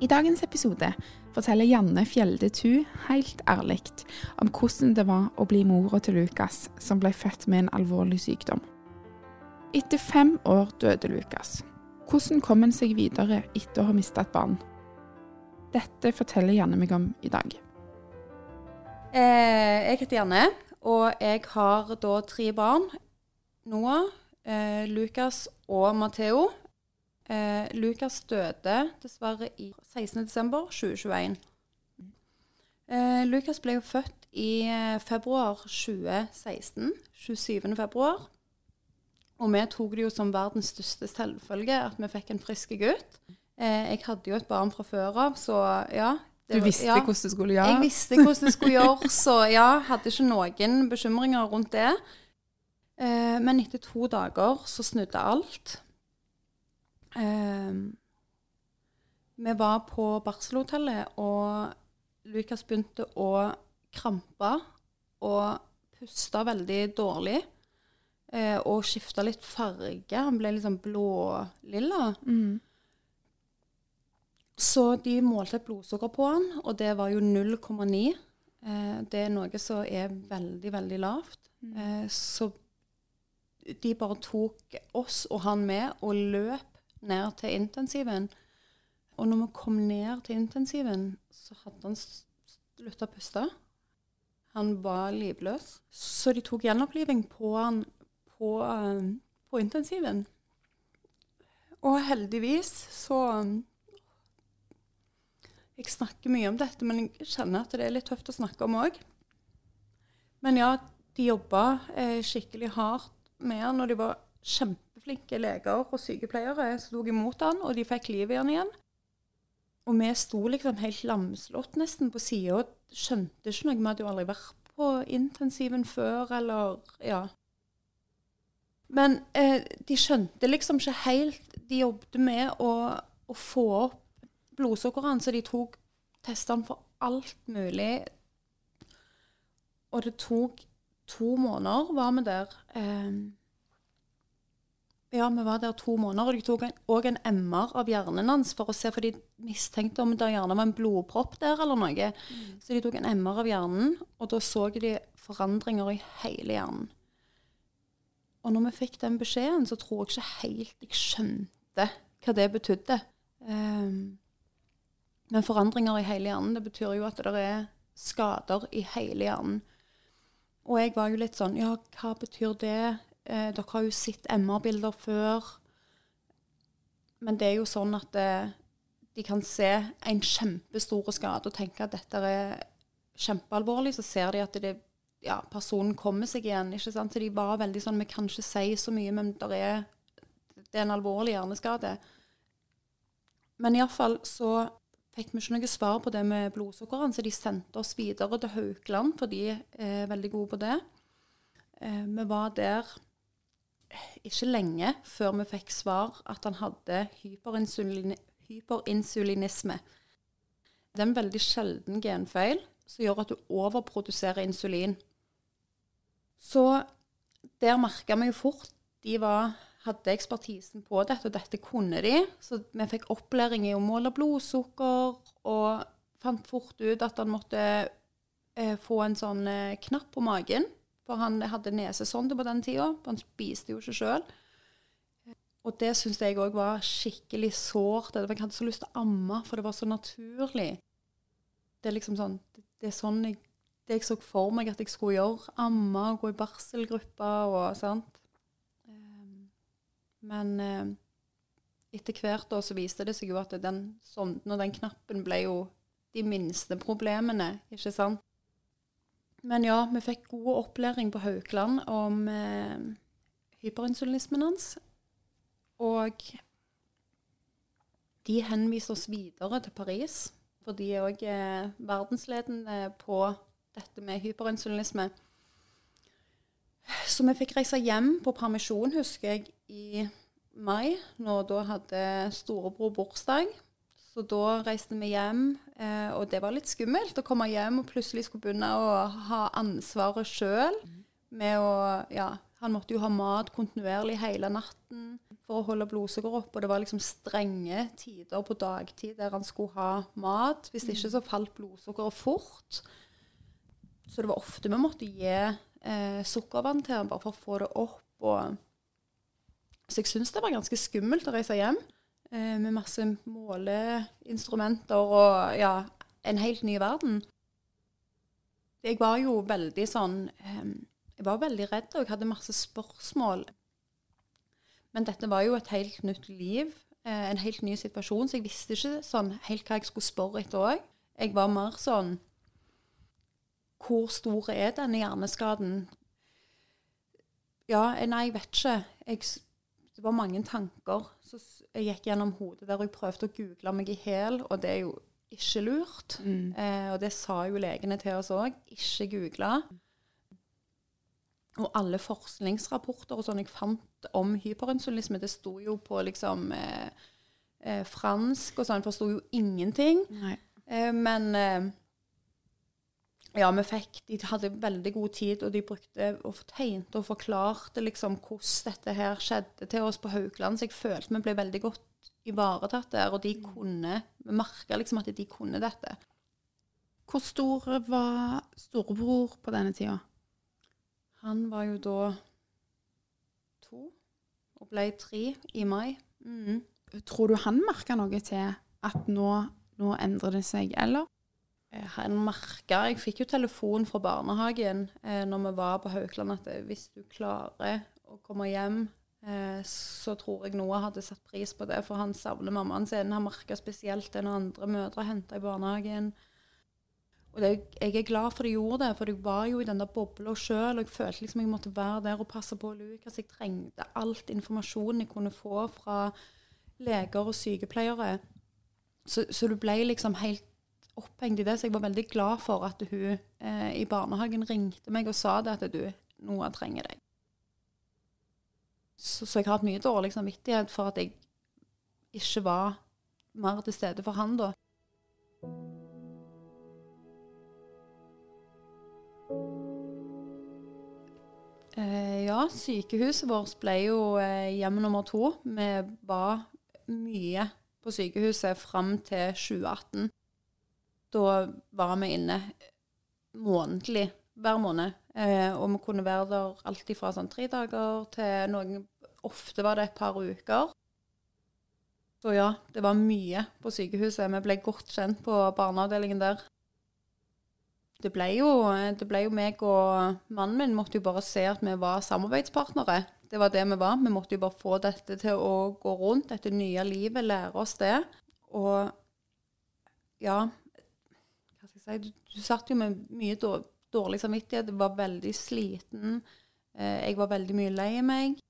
I dagens episode forteller Janne Fjelde Tu helt ærlig om hvordan det var å bli mora til Lukas, som ble født med en alvorlig sykdom. Etter fem år døde Lukas. Hvordan kom han seg videre etter å ha mistet et barn? Dette forteller Janne meg om i dag. Eh, jeg heter Janne, og jeg har da tre barn. Noah, eh, Lukas og Matheo. Eh, Lukas døde dessverre i 16.12.2021. Eh, Lukas ble jo født i eh, februar 2016. 27. februar. Og vi tok det jo som verdens største selvfølge at vi fikk en frisk gutt. Eh, jeg hadde jo et barn fra før av, så ja. det Du visste ja. hvordan du skulle gjøre? Jeg visste hvordan det skulle gjøres, så ja, hadde ikke noen bekymringer rundt det. Eh, men etter to dager så snudde alt. Eh, vi var på barselhotellet, og Lukas begynte å krampe og puste veldig dårlig. Uh, og skifta litt farge. Han ble sånn blålilla. Mm. Så de målte et blodsukker på han, og det var jo 0,9. Eh, det er noe som er veldig, veldig lavt. Eh, så de bare tok oss og han med og løp ned til intensiven. Og når vi kom ned til intensiven, så hadde han slutta å puste. Han var livløs. Så de tok gjenoppliving på han på, eh, på intensiven. Og heldigvis så Jeg snakker mye om dette, men jeg kjenner at det er litt tøft å snakke om òg. Men ja, de jobba eh, skikkelig hardt med han, og de var kjempeflinke leger og sykepleiere tok imot han, og de fikk liv i han igjen. Og vi sto liksom helt lamslått nesten på sida og skjønte ikke noe. Vi hadde jo aldri vært på intensiven før, eller ja. Men eh, de skjønte liksom ikke helt De jobbet med å, å få opp blodsukkeret, så de tok testene for alt mulig. Og det tok to måneder, var vi der. Eh, ja, vi var der to måneder, og de tok òg en, en MR av hjernen hans for å se, for de mistenkte om det gjerne var en blodpropp der eller noe. Så de tok en MR av hjernen, og da så de forandringer i hele hjernen. Og når vi fikk den beskjeden, så tror jeg ikke helt jeg skjønte hva det betydde. Um, men forandringer i hele hjernen, det betyr jo at det er skader i hele hjernen. Og jeg var jo litt sånn Ja, hva betyr det? Eh, dere har jo sett MR-bilder før. Men det er jo sånn at eh, de kan se en kjempestor skade og tenke at dette er kjempealvorlig. Så ser de at det, ja, personen kommer seg igjen. ikke sant? Så de var veldig sånn Vi kan ikke si så mye, men er, det er en alvorlig hjerneskade. Men iallfall så fikk vi ikke noe svar på det med blodsukkeret, så de sendte oss videre til Haukeland, for de er veldig gode på det. Eh, vi var der ikke lenge før vi fikk svar at han hadde hyperinsulin hyperinsulinisme. Det er en veldig sjelden genfeil som gjør at du overproduserer insulin. Så der merka vi jo fort de var, hadde ekspertisen på dette, og dette kunne de. Så vi fikk opplæring i å måle blodsukker, og fant fort ut at han måtte eh, få en sånn eh, knapp på magen. For han hadde nesesonde på den tida. Han spiste jo ikke sjøl. Og det syns jeg òg var skikkelig sårt. Jeg hadde så lyst til å amme, for det var så naturlig. Det er liksom sånn Det er sånn jeg, det jeg så for meg at jeg skulle gjøre. Amme og gå i barselgruppe og sant. Um, Men eh, etter hvert da så viste det seg jo at den sonden og den knappen ble jo de minste problemene, ikke sant. Men ja, vi fikk god opplæring på Haukeland om eh, hyperinsulinismen hans. Og de henviste oss videre til Paris, for de er òg eh, verdensledende på dette med hyperinsulinisme. Så vi fikk reise hjem på permisjon, husker jeg, i mai, når da hadde storebror bursdag. Så da reiste vi hjem, eh, og det var litt skummelt å komme hjem og plutselig skulle begynne å ha ansvaret sjøl. Ja, han måtte jo ha mat kontinuerlig hele natten for å holde blodsukkeret oppe. Og det var liksom strenge tider på dagtid der han skulle ha mat. Hvis ikke så falt blodsukkeret fort. Så det var ofte vi måtte gi eh, sukkervann til han bare for å få det opp. Og så jeg syns det var ganske skummelt å reise hjem med masse måleinstrumenter og ja, en helt ny verden. Jeg var jo veldig sånn eh, Jeg var veldig redd, og jeg hadde masse spørsmål. Men dette var jo et helt nytt liv, eh, en helt ny situasjon, så jeg visste ikke sånn helt hva jeg skulle spørre etter òg. Jeg var mer sånn Hvor stor er denne hjerneskaden? Ja, nei, jeg vet ikke. Jeg det var mange tanker som jeg gikk gjennom hodet der jeg prøvde å google meg i hæl, og det er jo ikke lurt. Mm. Eh, og det sa jo legene til oss òg. Ikke google. Og alle forskningsrapporter og sånn jeg fant om hyperinsulisme, det sto jo på liksom eh, eh, fransk og sånn, forsto jo ingenting. Eh, men eh, ja, vi fikk De hadde veldig god tid, og de brukte og tegnte og forklarte liksom hvordan dette her skjedde til oss på Haukeland. Så jeg følte vi ble veldig godt ivaretatt der, og de mm. kunne Vi merka liksom at de kunne dette. Hvor stor var storebror på denne tida? Han var jo da to, og ble tre i mai. Mm. Tror du han merka noe til at nå, nå endrer det seg, eller? Han merka Jeg fikk jo telefon fra barnehagen eh, når vi var på Haukeland, at eh, hvis du klarer å komme hjem, eh, så tror jeg Noah hadde satt pris på det, for han savner mammaen sin. Han merka spesielt det når andre mødre henta i barnehagen. Og det, jeg er glad for at de gjorde det, for jeg var jo i den der bobla sjøl. Og jeg følte liksom jeg måtte være der og passe på Lukas. Jeg trengte alt informasjon jeg kunne få fra leger og sykepleiere. Så, så du ble liksom helt opphengt i det, så jeg var veldig glad for at hun eh, i barnehagen ringte meg og sa det at du, Noah trenger deg. Så, så, jeg har hatt mye dårlig samvittighet for at jeg ikke var mer til stede for han da. Eh, ja, sykehuset vårt ble jo eh, hjem nummer to. Vi var mye på sykehuset fram til 2018. Da var vi inne månedlig hver måned. Eh, og vi kunne være der alltid fra sånn tre dager til noen Ofte var det et par uker. Så ja, det var mye på sykehuset. Vi ble godt kjent på barneavdelingen der. Det ble jo, det ble jo meg og mannen min måtte jo bare se at vi var samarbeidspartnere. Det var det vi var. Vi måtte jo bare få dette til å gå rundt, dette nye livet, lære oss det. Og ja, si, du, du, satt jo med mye dårlig samvittighet. Var veldig sliten. Eh, jeg var veldig mye lei meg.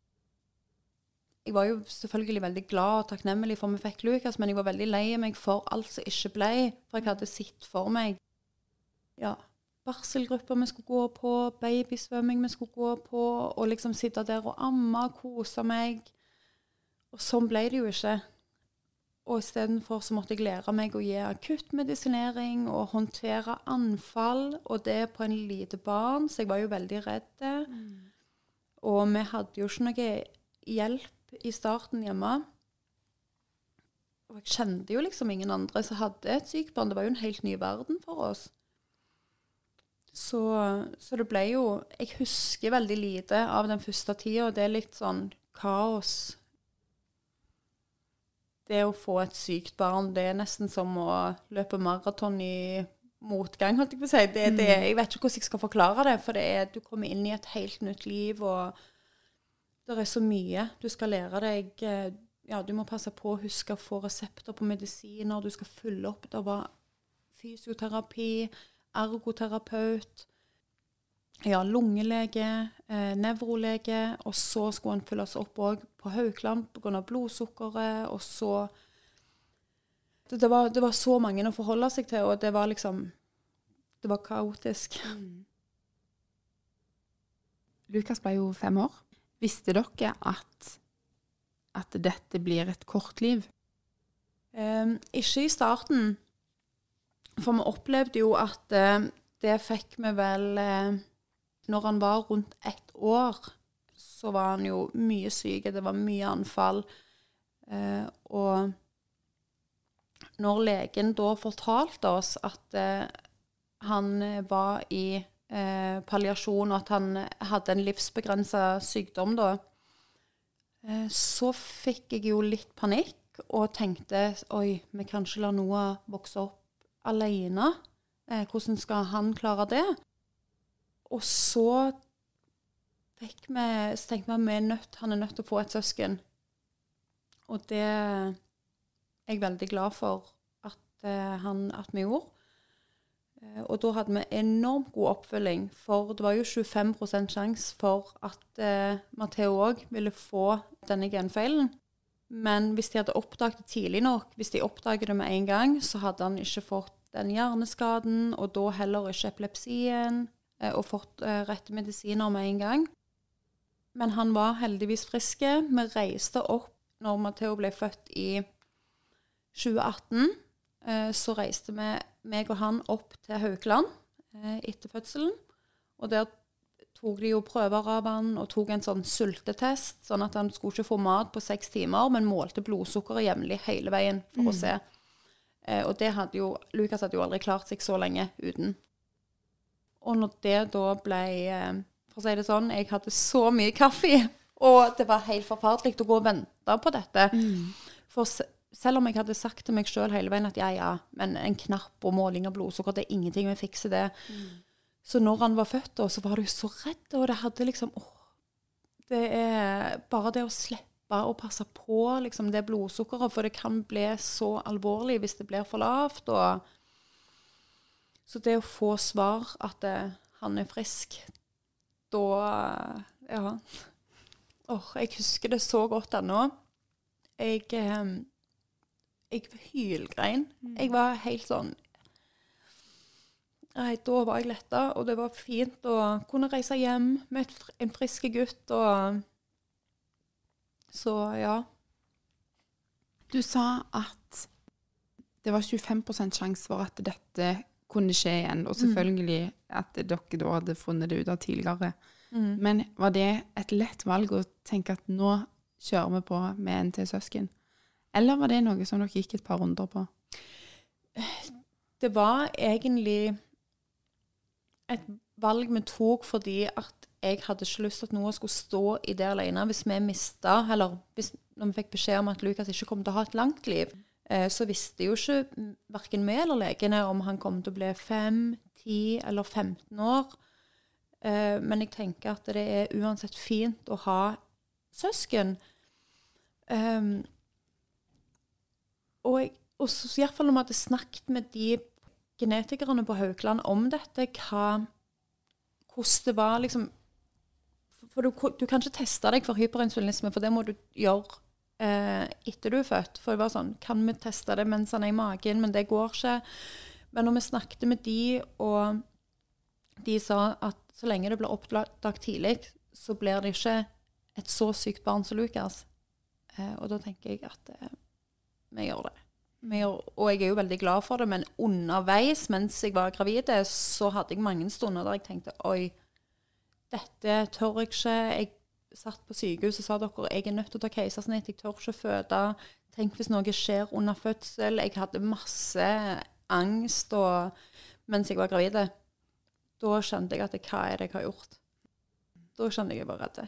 Jeg var jo selvfølgelig veldig glad og takknemlig for vi fikk Lukas, men jeg var veldig lei meg for alt som ikke ble. For jeg hadde sett for meg ja, barselgrupper vi skulle gå på, babysvømming vi skulle gå på, og liksom sitte der og amme og kose meg. Og sånn ble det jo ikke. Og istedenfor så måtte jeg lære meg å gi akuttmedisinering og håndtere anfall, og det på en lite barn, så jeg var jo veldig redd. Mm. Og vi hadde jo ikke noe hjelp i starten hjemme. Og jeg kjente jo liksom ingen andre som hadde et sykt barn. Det var jo en helt ny verden for oss. Så, så, det ble jo Jeg husker veldig lite av den første tida, det er litt sånn kaos det å få et sykt barn, det er nesten som å løpe maraton i motgang, holdt jeg på å si. Det, det, mm. jeg vet ikke hvordan jeg skal forklare det, for det er, du kommer inn i et helt nytt liv, og det er så mye du skal lære deg. Eh, ja, du må passe på å huske å få resepter på medisiner, du skal følge opp. Det var fysioterapi, ergoterapeut. Ja, lungelege, eh, nevrolege, og så skulle han følges opp òg på Haukeland pga. blodsukkeret, og så det, var, det var så mange å forholde seg til, og det var liksom Det var kaotisk. Lukas ble jo fem år. Visste dere at, at dette blir et kort liv? Eh, ikke i starten, for vi opplevde jo at eh, det fikk vi vel eh, Når han var rundt ett år, så var han jo mye syk, det var mye anfall. Eh, og når legen da fortalte oss at eh, han var i eh, palliasjon, og at han hadde en livsbegrensa sykdom da, eh, så fikk jeg jo litt panikk og tenkte oi, vi kan ikke la Noah vokse opp alene. Eh, hvordan skal han klare det? Og så fikk vi, så tenkte vi at nødt, han er nødt til å få et søsken. Og det er jeg veldig glad for at, eh, han, at vi gjorde. Eh, og da hadde vi enormt god oppfølging, for det var jo 25 sjanse for at eh, Matheo òg ville få denne genfeilen. Men hvis de hadde oppdaget det tidlig nok, hvis de oppdaget det med en gang, så hadde han ikke fått den hjerneskaden, og da heller ikke epilepsien, og fått eh, rette medisiner med en gang. Men han var heldigvis frisk. Vi reiste opp når Matheo ble født i 2018. Eh, så reiste vi, meg og han, opp til Haukeland eh, etter fødselen. Og der tok de jo prøver av han og tok en sånn sultetest, sånn at han skulle ikke få mat på seks timer, men målte blodsukkeret jevnlig hele veien for Mm. å se. Eh, og det hadde jo Lukas hadde jo aldri klart seg så lenge uten. Og når det da ble eh, For å si det sånn, jeg hadde så mye kaffe, og det var helt forferdelig å gå og vente på dette. For selv om jeg hadde sagt til meg sjøl hele veien at ja, ja, men en knapp og måling av blodsukker, det er ingenting, vi fikser det. Så når han var født, da, så var du så redd, og det hadde liksom åh, Det er bare det å slippe å passe på liksom, det blodsukkeret, for det kan bli så alvorlig hvis det blir for lavt. Og så det å få svar at eh, han er frisk, da Ja. Åh, jeg husker det så godt ennå. Jeg, eh, jeg hylgrein. Jeg var helt sånn Nei, da var jeg letta, og det var fint å kunne reise hjem med en frisk gutt og Så ja. Du sa at det var 25% sjanse for at dette kunne skje igjen, og selvfølgelig at dere da hadde funnet det ut av tidligere. Men var det et lett valg å tenke at nå kjører vi på med en til søsken? Eller var det noe som dere gikk et par runder på? Det var egentlig et valg vi tok fordi at jeg hadde ikke lyst til at noe skulle stå i det alene. Hvis vi mista, eller hvis, når vi fikk beskjed om at Lukas ikke kom til å ha et langt liv, så visste jo ikke verken vi eller legene om han kom til å bli 5, 10 eller 15 år. Eh, men jeg tenker at det er uansett fint å ha søsken. Um, og jeg, og så, i hvert fall når vi hadde snakket med de genetikerne på Haukeland om dette, hva, hvordan det var liksom For du, du kan ikke teste deg for hyperinsulinisme, for det må du gjøre eh, etter du er født. For det var sånn Kan vi teste det mens han er i magen? Men det går ikke. Men når vi snakket med de, og de sa at så lenge det blir oppdaget tidlig, så blir det ikke et så sykt barn som Lukas. Eh, og da tenker jeg at eh, vi gjør det. Vi gjør, og jeg er jo veldig glad for det, men underveis mens jeg var gravid, så hadde jeg mange stunder der jeg tenkte oi, dette tør jeg ikke. Jeg satt på sykehus og sa dere jeg er nødt til å ta keisersnitt, jeg tør ikke føde. Tenk hvis noe skjer under fødsel. Jeg hadde masse angst og, mens jeg var gravid. Da skjønte jeg at hva er det jeg har gjort? Da skjønte jeg jeg var redd.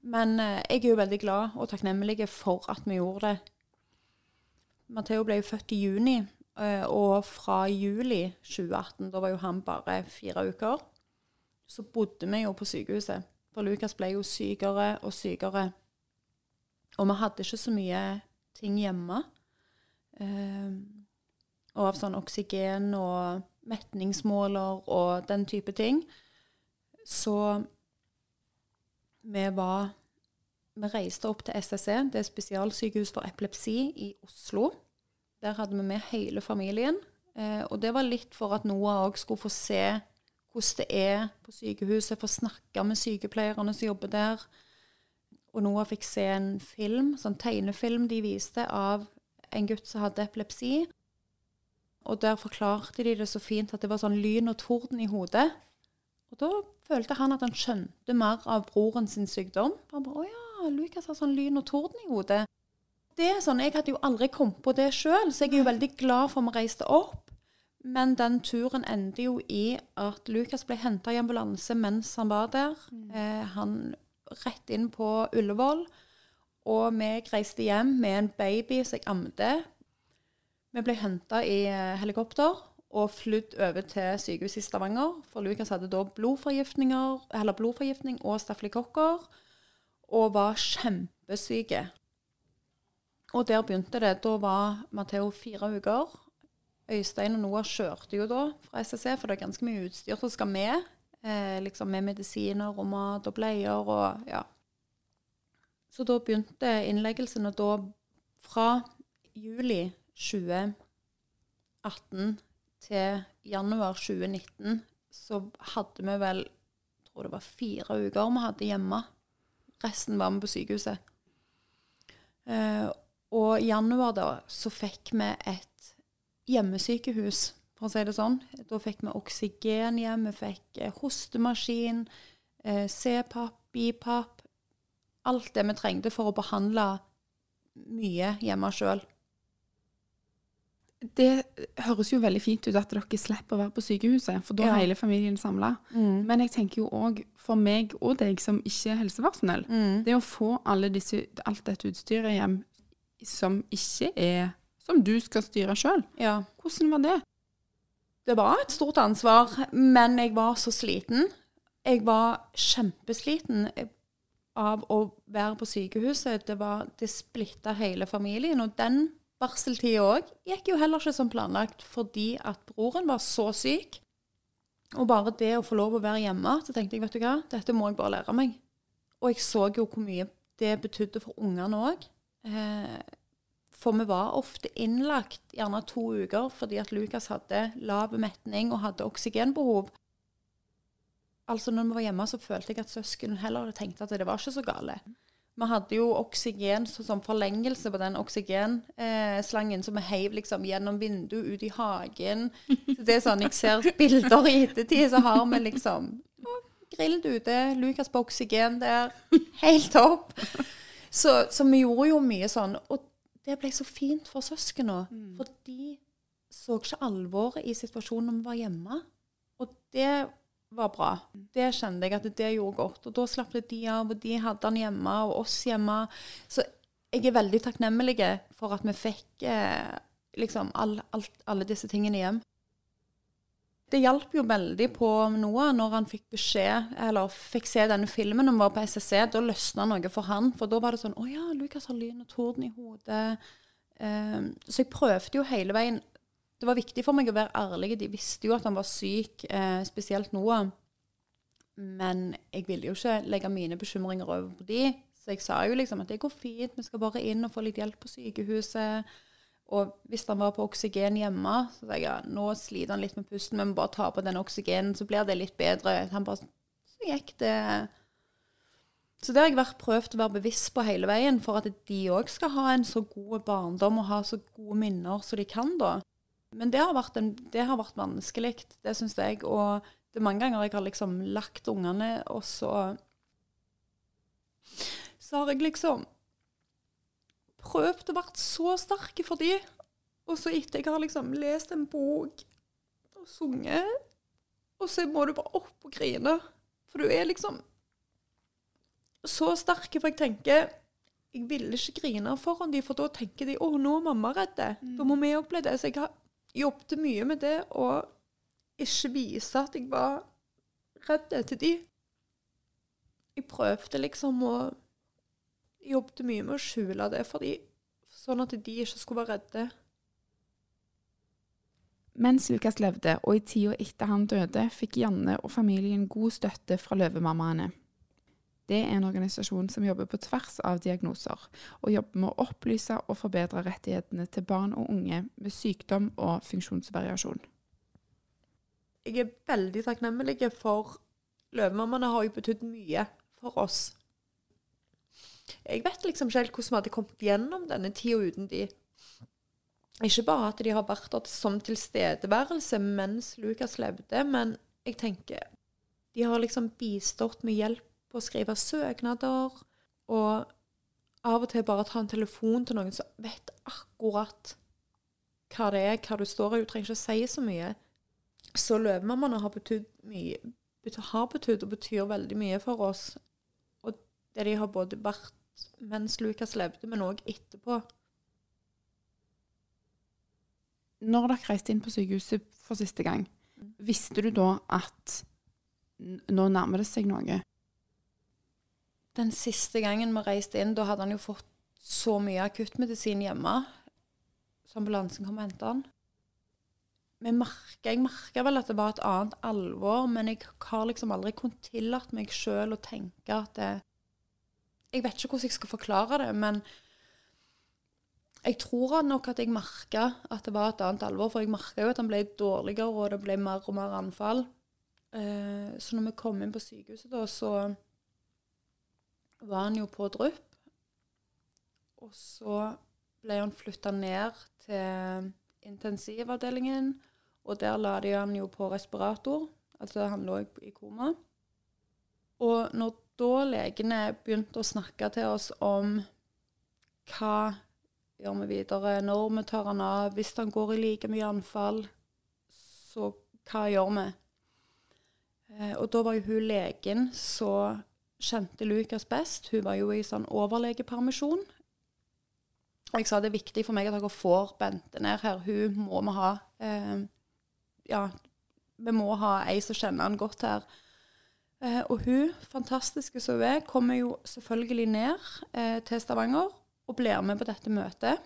Men eh, jeg er jo veldig glad og takknemlig for at vi gjorde det. Matheo ble jo født i juni, eh, og fra juli 2018, da var jo han bare fire uker, så bodde vi jo på sykehuset. For Lukas ble jo sykere og sykere. Og vi hadde ikke så mye ting hjemme. Eh, og av sånn oksygen og metningsmåler og den type ting. Så vi var Vi reiste opp til SSE, det er spesialsykehus for epilepsi i Oslo. Der hadde vi med hele familien. Eh, og det var litt for at Noah òg skulle få se hvordan det er på sykehuset, få snakke med sykepleierne som jobber der. Og Noah fikk se en film, sånn tegnefilm de viste av en gutt som hadde epilepsi. Og der forklarte de det så fint at det var sånn lyn og torden i hodet. Og da følte han at han skjønte mer av broren sin sykdom. Han bare 'Å ja, Lukas har sånn lyn og torden i hodet'. Det er sånn, Jeg hadde jo aldri kommet på det sjøl, så jeg er jo veldig glad for at vi reiste opp. Men den turen endte jo i at Lukas ble henta i ambulanse mens han var der. Eh, han rett inn på Ullevål. Og vi reiste hjem med en baby som jeg amte. Vi ble henta i eh, helikopter og flydd over til sykehuset i Stavanger. For Lukas hadde da eller blodforgiftning og stafylokokker. Og var kjempesyke. Og der begynte det. Da var Matheo fire uker. Øystein og Noah kjørte jo da fra SSC, for det er ganske mye utstyr som skal med. Eh, liksom med medisiner og mat og bleier og ja. Så da begynte innleggelsen, og da fra juli 2018 til januar 2019 så hadde vi vel jeg tror det var fire uker vi hadde hjemme. Resten var vi på sykehuset. Eh, og i januar da så fikk vi et hjemmesykehus, for å si det sånn. Da fikk vi oksygen hjem, vi fikk eh, hostemaskin, eh, CPAP, BIPAP. Alt det vi trengte for å behandle mye hjemme sjøl. Det høres jo veldig fint ut at dere slipper å være på sykehuset, for da Ja. er hele familien samla. Mm. Men jeg tenker jo òg for meg og deg som ikke er helsepersonell, Mm. det å få disse, alt dette utstyret hjem som ikke er Som du skal styre sjøl. Ja. Hvordan var det? Det var et stort ansvar, men jeg var så sliten. Jeg var kjempesliten av å være på sykehuset. Det, var, det splitta hele familien. Og den barseltida òg gikk jo heller ikke som planlagt fordi at broren var så syk. Og bare det å få lov å være hjemme, så tenkte jeg vet du hva, dette må jeg bare lære meg. Og jeg så jo hvor mye det betydde for ungene òg. Eh, for vi var ofte innlagt gjerne to uker fordi at Lukas hadde lav metning og hadde oksygenbehov. Altså når vi var hjemme, så følte jeg at søsken heller hadde tenkt at det var ikke så gale. Vi hadde jo oksygen som forlengelse på den oksygenslangen, som vi heiv liksom gjennom vinduet ut i hagen. Så det er sånn, Jeg ser bilder i ettertid, så har vi liksom grillet ute, Lukas på oksygen der, helt topp. Så, så vi gjorde jo mye sånn. Og det ble så fint for søsknene. For de så ikke alvoret i situasjonen når vi var hjemme. Og det var bra. Det kjente jeg at det gjorde godt. Og da slapp det de av, og de hadde han hjemme, og oss hjemme. Så jeg er veldig takknemlig for at vi fikk eh, liksom all, alt, alle disse tingene hjem. Det hjalp jo veldig på Noah når han fikk beskjed, eller fikk se denne filmen når han var på SSC. Da løsna noe for han, for da var det sånn Å ja, Lukas har lyn og torden i hodet. Ehm, så jeg prøvde jo hele veien. Det var viktig for meg å være ærlig. De visste jo at han var syk, eh, spesielt Noah. Men jeg ville jo ikke legge mine bekymringer over på de. Så jeg sa jo liksom at det går fint, vi skal bare inn og få litt hjelp på sykehuset. Og hvis han var på oksygen hjemme, så sa jeg nå sliter han litt med pusten, men bare ta på den oksygenen, så blir det litt bedre. Han bare, så gikk det Så det har jeg vært prøvd å være bevisst på hele veien, for at de òg skal ha en så god barndom og ha så gode minner som de kan, da. Men det har vært, en, det har vært vanskelig, det syns jeg. Og det er mange ganger jeg har liksom lagt ungene, og så Så har jeg liksom prøvd å være så sterk for dem. Og så etter jeg har liksom lest en bok og sunget, og så må du bare opp og grine. For du er liksom så sterk, for jeg tenker jeg ville ikke grine foran de, for da tenker de 'Å, nå er mamma redd'. Da må vi òg bli det. Så jeg har jobbet mye med det å ikke vise at jeg var redd til dem. Jeg prøvde liksom å Jobbet mye med å skjule det, fordi, sånn at de ikke skulle være redde. Mens Lukas levde, og i tida etter han døde, fikk Janne og familien god støtte fra Løvemammaene. Det er en organisasjon som jobber på tvers av diagnoser, og jobber med å opplyse og forbedre rettighetene til barn og unge med sykdom og funksjonsvariasjon. Jeg er veldig takknemlig for Løvemammaene har jo betydd mye for oss. Jeg vet liksom ikke helt hvordan vi hadde kommet gjennom denne tida uten de. Ikke bare at de har vært der som tilstedeværelse mens Lukas levde, men jeg tenker de har liksom bistått med hjelp på å skrive søknader, og av og til bare ta en telefon til noen som vet akkurat hva det er, hva du står i. Du trenger ikke å si så mye. Så løvemammaene har betydd mye har betydd og betyr veldig mye for oss. Og det de har både vært mens Lukas levde, men òg etterpå. Når dere reiste inn på sykehuset for siste gang, visste du da at nå nærmer det seg noe? Den siste gangen vi reiste inn, da hadde han jo fått så mye akuttmedisin hjemme. Så ambulansen kom og hentet han. Merket, jeg merka vel at det var et annet alvor, men jeg har liksom aldri kunnet tillate meg sjøl å tenke at det Jeg vet ikke hvordan jeg skal forklare det, men jeg tror nok at jeg merka at det var et annet alvor, for jeg merka jo at han ble dårligere, og det ble mer og mer anfall. Eh, så når vi kom inn på sykehuset, da, så var han jo på drypp. Og så ble han flytta ned til intensivavdelingen, og der la de han jo på respirator. Altså han lå i koma. Og når da legene begynte å snakke til oss om hva gjør vi videre, når vi tar han av, hvis han går i like mye anfall, så hva gjør vi? Eh, og da var jo hun legen som kjente Lukas best. Hun var jo i sånn overlegepermisjon. Og jeg sa det er viktig for meg at dere får Bente ned her. Hun må vi ha. Eh, ja, vi må ha ei som kjenner han godt her. Eh, og hun, fantastiske som hun er, kommer jo selvfølgelig ned eh, til Stavanger og blir med på dette møtet.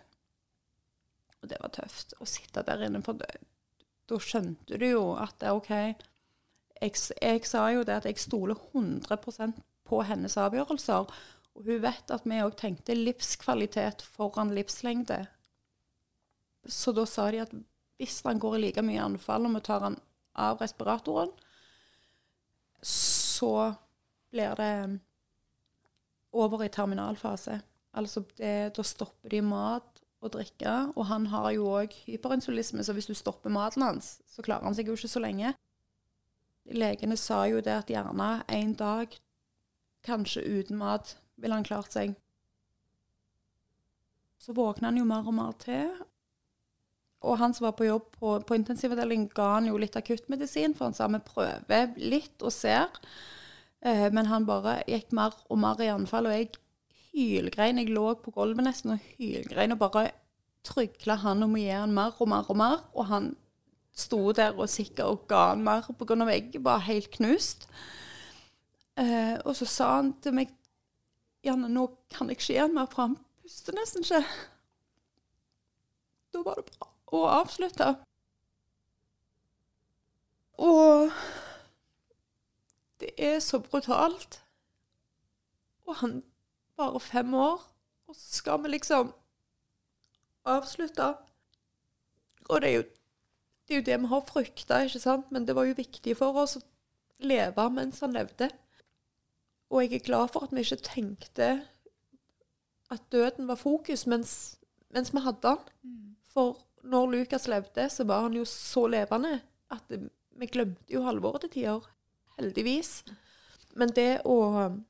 Og det var tøft å sitte der inne, for da skjønte du jo at det er OK. Jeg, jeg, sa jo det at jeg stoler 100% på hennes avgjørelser. Og hun vet at vi òg tenkte livskvalitet foran livslengde. Så da sa de at hvis han går i like mye anfall og vi tar han av respiratoren, så blir det over i terminalfase. Altså det, da stopper de mat og drikke. Og han har jo òg hyperinsulisme, så hvis du stopper maten hans, så klarer han seg jo ikke så lenge. Legene sa jo det at gjerne en dag, kanskje uten mat, ville han klart seg. Så våkna han jo mer og mer til. Og han som var på jobb på, på intensivavdelingen, ga han jo litt akuttmedisin, for han sa vi prøver litt og ser. Eh, men han bare gikk mer og mer i anfall, og jeg hylgrein. Jeg lå på gulvet nesten og hylgrein og bare trygla han om å gi han mer og mer og mer. Og han sto der og sikkert ga han mer pga. jeg var helt knust. Eh, og så sa han til meg Janne, nå kan jeg ikke gi han mer, for han puster nesten ikke. Da var det bra å avslutte. Og det er så brutalt. Og han bare fem år, og så skal vi liksom avslutte. Og det er jo det, er jo det vi har frykta, ikke sant? Men det var jo viktig for oss å leve mens han levde. Og jeg er glad for at vi ikke tenkte at døden var fokus mens, mens vi hadde han. Mm. For når Lukas levde, så var han jo så levende at vi glemte jo halvåret til tider. Heldigvis. Men det å um,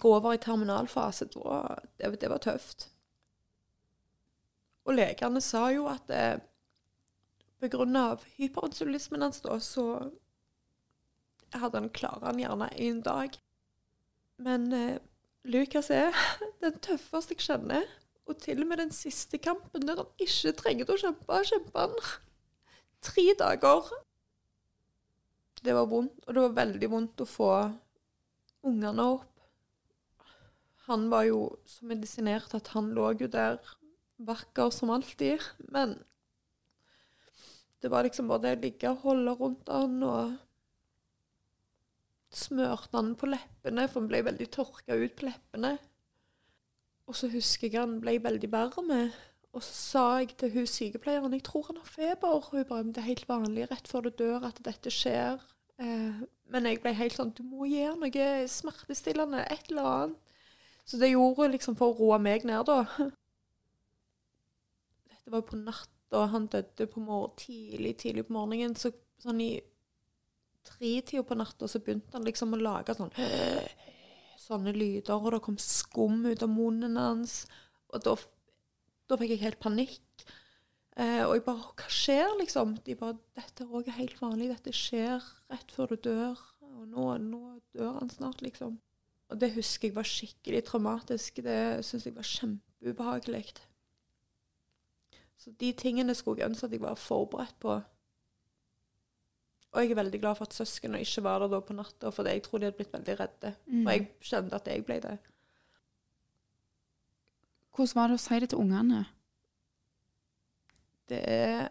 gå over i terminalfase, det, det var tøft. Og legene sa jo at eh, pga. hyperinsulismen hans da, så hadde han klart han gjerne én dag. Men eh, Lukas er den tøffeste jeg kjenner. Og til og med den siste kampen der han ikke trengte å kjempe, kjempa han. Tre dager. Det var vondt, og det var veldig vondt å få ungene opp. Han var jo så medisinert at han lå jo der vakker som alltid. Men Det var liksom bare det å ligge og holde rundt han og smørte han på leppene, for han ble veldig tørka ut på leppene. Og så husker jeg han ble veldig varm. Og så sa jeg til hun sykepleieren jeg tror han har feber. Og hun bare det er helt vanlig rett før du dør at dette skjer. Eh, men jeg ble helt sånn Du må gi han noe smertestillende, et eller annet. Så det gjorde hun liksom for å roe meg ned, da. Dette var på natta. Han døde på morgen, tidlig, tidlig på morgenen. Så sånn i tretida på natta så begynte han liksom å lage sånn sånne lyder, og det kom skum ut av munnen hans. Og da, fikk jeg helt panikk. Eh, og jeg bare Hva skjer, liksom? De bare Dette er òg helt vanlig. Dette skjer rett før du dør. Og nå, nå dør han snart, liksom. Og det husker jeg var skikkelig traumatisk. Det syns jeg var kjempeubehagelig. Så de tingene skulle jeg ønske at jeg var forberedt på. Og jeg er veldig glad for at søsknene ikke var der da på natta, for jeg tror de hadde blitt veldig redde. Mm. Og jeg skjønte at jeg ble det. Hvordan var det å si det til ungene? Det er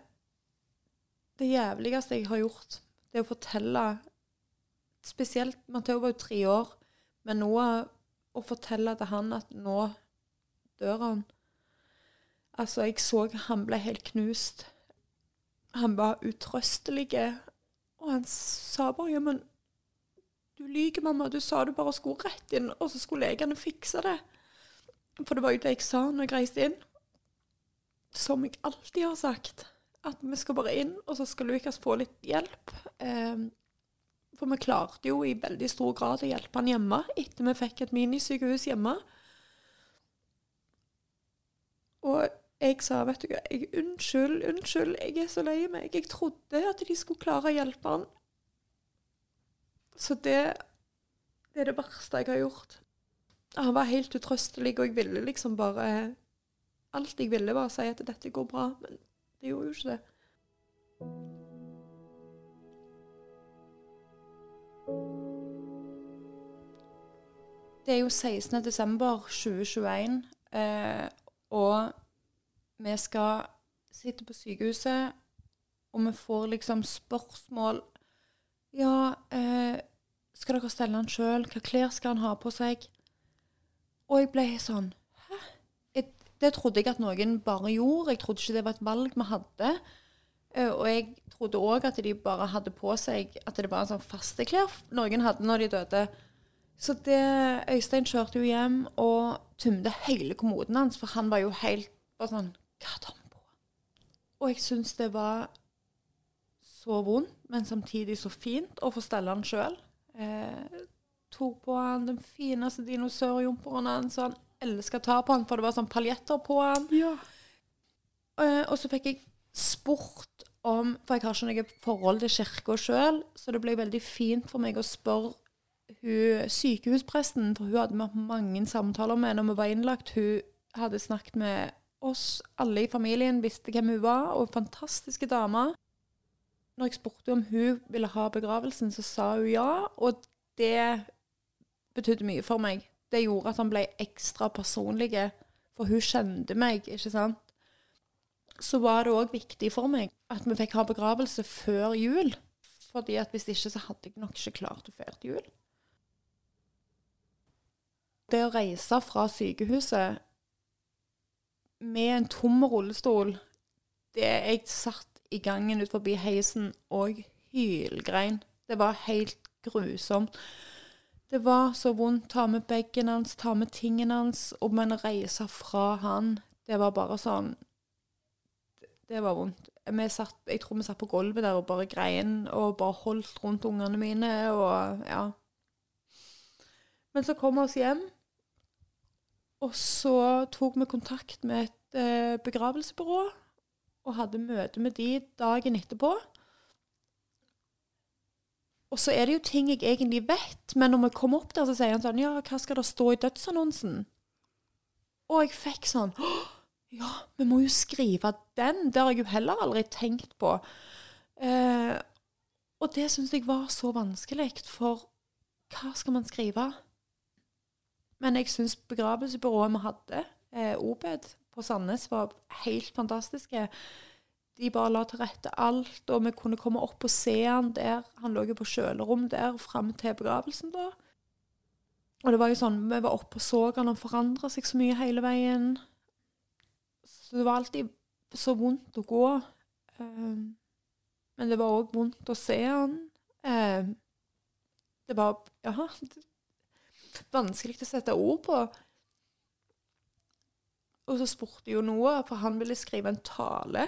det jævligste jeg har gjort. Det å fortelle Spesielt Matheo var jo tre år, men nå å fortelle til han at nå dør han Altså, jeg så han ble helt knust. Han var utrøstelig. Og han sa bare ja, men du lyver, mamma. Du sa du bare skulle rett inn, og så skulle legene fikse det. For det var jo det jeg sa når jeg reiste inn. Som jeg alltid har sagt. At vi skal bare inn, og så skal Lukas få litt hjelp. Eh, for vi klarte jo i veldig stor grad å hjelpe han hjemme etter vi fikk et minisykehus hjemme. Og jeg sa, vet du jeg, unnskyld, unnskyld, jeg er så lei meg. Jeg trodde at de skulle klare å hjelpe han. Så det, det er det verste jeg har gjort. Han var helt utrøstelig, og jeg ville liksom bare Alt jeg ville, var å si at dette går bra, men det gjorde jo ikke det. Det er jo 16. desember 2021, eh, og vi skal sitte på sykehuset, og vi får liksom spørsmål Ja, eh, skal dere stelle han sjøl? Hva klær skal han ha på seg? Og jeg ble sånn Hæ? Jeg, det trodde jeg at noen bare gjorde. Jeg trodde ikke det var et valg vi hadde. Eh, og jeg trodde òg at de bare hadde på seg At det var en sånn faste klær noen hadde når de døde. Så det, Øystein kjørte jo hjem og tømte hele kommoden hans, for han var jo helt bare sånn Hva hadde han på? Og jeg syns det var så vondt, men samtidig så fint å få stelle han sjøl. Eh, tok på han den fineste dinosaurjumperen hans, så han elska å ta på han, for det var sånn paljetter på han. Eh, og så fikk jeg spurt om For jeg har ikke noe forhold til kirka sjøl, så det ble veldig fint for meg å spørre hun sykehuspresten, for hun hadde vi hatt mange samtaler med når vi var innlagt. Hun hadde snakket med oss, alle i familien visste hvem hun var, og fantastiske damer. Når jeg spurte om hun ville ha begravelsen, så sa hun ja, og det betydde mye for meg. Det gjorde at han ble ekstra personlig, for hun kjente meg, ikke sant. Så var det òg viktig for meg at vi fikk ha begravelse før jul. Fordi at hvis ikke, så hadde jeg nok ikke klart å feire jul. Det å reise fra sykehuset med en tom rullestol det Jeg satt i gangen ut forbi heisen og hylgrein. Det var helt grusomt. Det var så vondt. Ta med bagen hans, ta med tingene hans. Og men reise fra han, det var bare sånn Det var vondt. Satt, jeg tror vi satt på gulvet der og bare grein og bare holdt rundt ungene mine og ja. Men så kom vi oss hjem, og så tok vi kontakt med et eh, begravelsesbyrå og hadde møte med de dagen etterpå. Og så er det jo ting jeg egentlig vet, men når vi kom opp der, så sier han sånn Ja, hva skal det stå i dødsannonsen? Og jeg fikk sånn Ja, vi må jo skrive den. Det har jeg jo heller aldri tenkt på. Eh, og det syns jeg var så vanskelig, for hva skal man skrive? Men jeg syns begravelsesbyrået vi hadde, eh, Obed på Sandnes, var helt fantastiske. de bare la til rette alt, og vi kunne komme opp og se han der. Han lå jo på kjølerom der fram til begravelsen, da. Og det var jo sånn, vi var oppe og så han, han forandra seg så mye hele veien. Så det var alltid så vondt å gå. Um, men det var òg vondt å se han. Um, det var Ja, det, vanskelig å sette ord på. Og så spurte jo Noah, for han ville skrive en tale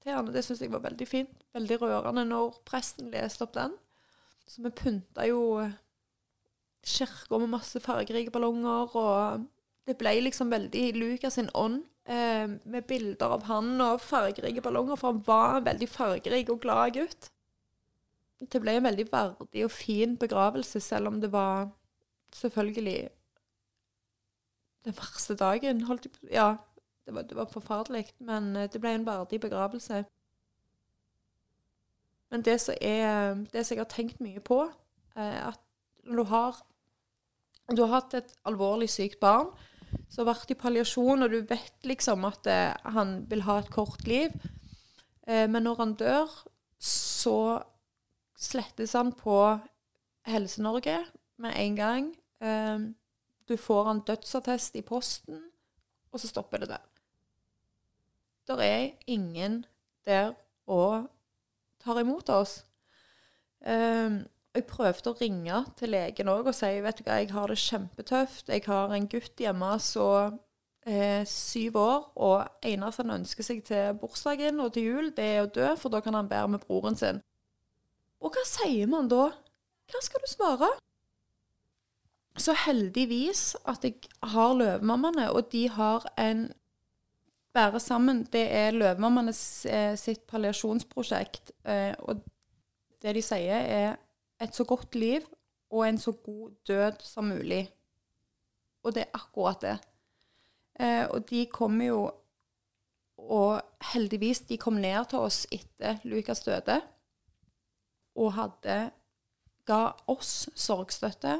til han, og det syns jeg var veldig fint. Veldig rørende når presten leste opp den. Så vi pynta jo kirka med masse fargerike ballonger, og det ble liksom veldig Lukas sin ånd. Eh, med bilder av han og fargerike ballonger, for han var en veldig fargerik og glad gutt. Det ble en veldig verdig og fin begravelse, selv om det var selvfølgelig den verste dagen. Holdt Ja, det var, det var forferdelig, men eh, det ble en verdig begravelse. Men det som, er, det som jeg har tenkt mye på, er at når du har, du har hatt et alvorlig sykt barn som har vært i palliasjon, og du vet liksom at eh, han vil ha et kort liv, eh, men når han dør, så slettes han på Helse-Norge med en gang. Eh, du får en dødsattest i posten, og så stopper det der. Der er ingen der og tar imot oss. Um, jeg prøvde å ringe til legen òg og si vet du hva, jeg har det kjempetøft. Jeg har en gutt hjemme som er syv år, og eneste han ønsker seg til bursdagen og til jul, det er å dø, for da kan han bære med broren sin. Og hva sier man da? Hva skal du svare? Så heldigvis at jeg har Løvemammaene, og de har en Bære sammen, det er Løvemammaene eh, sitt palliasjonsprosjekt. Eh, og det de sier, er et så godt liv og en så god død som mulig. Og det er akkurat det. Eh, og de kommer jo Og heldigvis, de kom ned til oss etter Lukas døde og hadde ga oss sorgstøtte.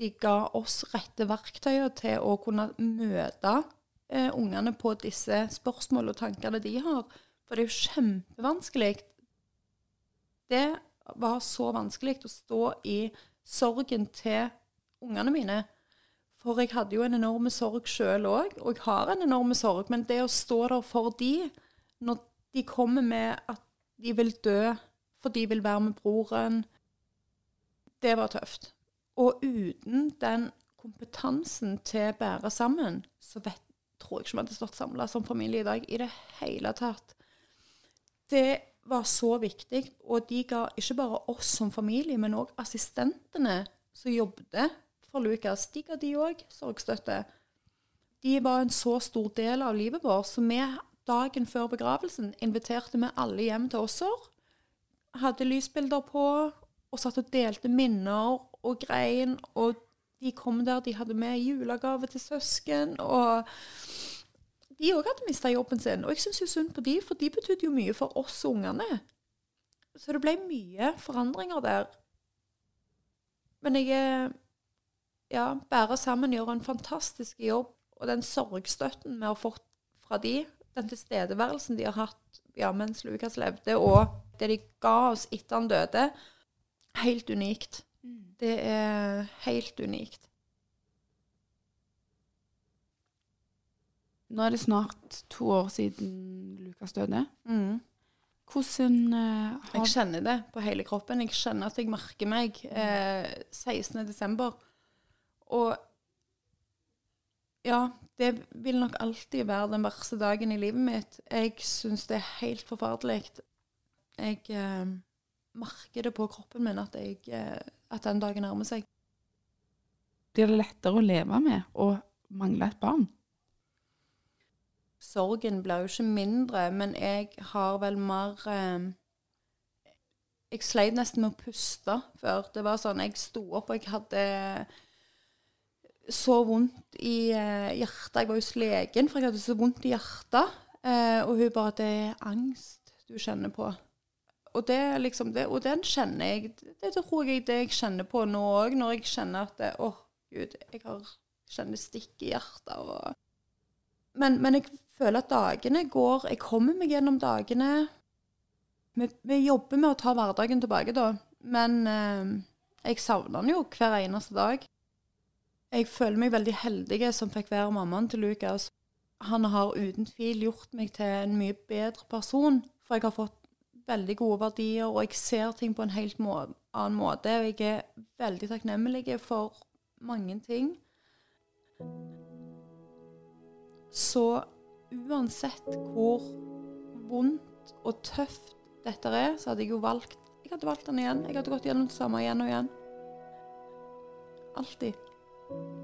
De ga oss rette verktøyer til å kunne møte eh, ungene på disse spørsmålene og tankene de har. For det er jo kjempevanskelig. Det var så vanskelig å stå i sorgen til ungene mine. For jeg hadde jo en enorm sorg sjøl òg, og jeg har en enorm sorg. Men det å stå der for de, når de kommer med at de vil dø, for de vil være med broren, det var tøft. Og uten den kompetansen til å bære sammen, så vet tror jeg ikke vi hadde stått samla som familie i dag i det hele tatt. Det var så viktig, og de ga ikke bare oss som familie, men òg assistentene som jobbet for Lukas. De ga de òg sorgstøtte. De var en så stor del av livet vårt, så vi dagen før begravelsen inviterte vi alle hjem til oss. Hadde lysbilder på, og satt og delte minner og grein. Og de kom der, de hadde med julegave til søsken. og de òg hadde mista jobben sin. Og jeg syns jo synd på de, for de betydde jo mye for oss ungene. Så det ble mye forandringer der. Men jeg ja, bærer sammen, gjør en fantastisk jobb. Og den sorgstøtten vi har fått fra de, den tilstedeværelsen de har hatt ja, mens Lukas levde, og det de ga oss etter han døde, helt unikt. Mm. Det er helt unikt. Nå er det snart to år siden Lukas døde. Mm. Hvordan uh, har Jeg kjenner det på hele kroppen. Jeg kjenner at jeg merker meg eh, 16.12. Og ja, det vil nok alltid være den verste dagen i livet mitt. Jeg syns det er helt forferdelig. Jeg eh, merker det på kroppen min at, jeg, eh, at den dagen nærmer seg. Blir det lettere å leve med å mangle et barn? sorgen blir jo ikke mindre, men jeg har vel mer eh, Jeg sleit nesten med å puste før. Det var sånn Jeg sto opp, og jeg hadde så vondt i eh, hjertet. Jeg var hos legen, for jeg hadde så vondt i hjertet. Eh, og hun bare 'Det er angst du kjenner på'. Og det liksom det, Og den kjenner jeg Det, det tror jeg det jeg kjenner på nå òg, når jeg kjenner at Å, oh, gud, jeg har, kjenner stikk i hjertet. og Men, men jeg føler at dagene går Jeg kommer meg gjennom dagene. Vi, vi jobber med å ta hverdagen tilbake, da. Men eh, jeg savner den jo hver eneste dag. Jeg føler meg veldig heldig som fikk være mammaen til Lukas. Han har uten tvil gjort meg til en mye bedre person, for jeg har fått veldig gode verdier, og jeg ser ting på en helt må annen måte. Og jeg er veldig takknemlig for mange ting. Så uansett hvor vondt og tøft dette er, så hadde jeg jo valgt Jeg hadde valgt den igjen. Jeg hadde gått gjennom det samme igjen og igjen. Alltid.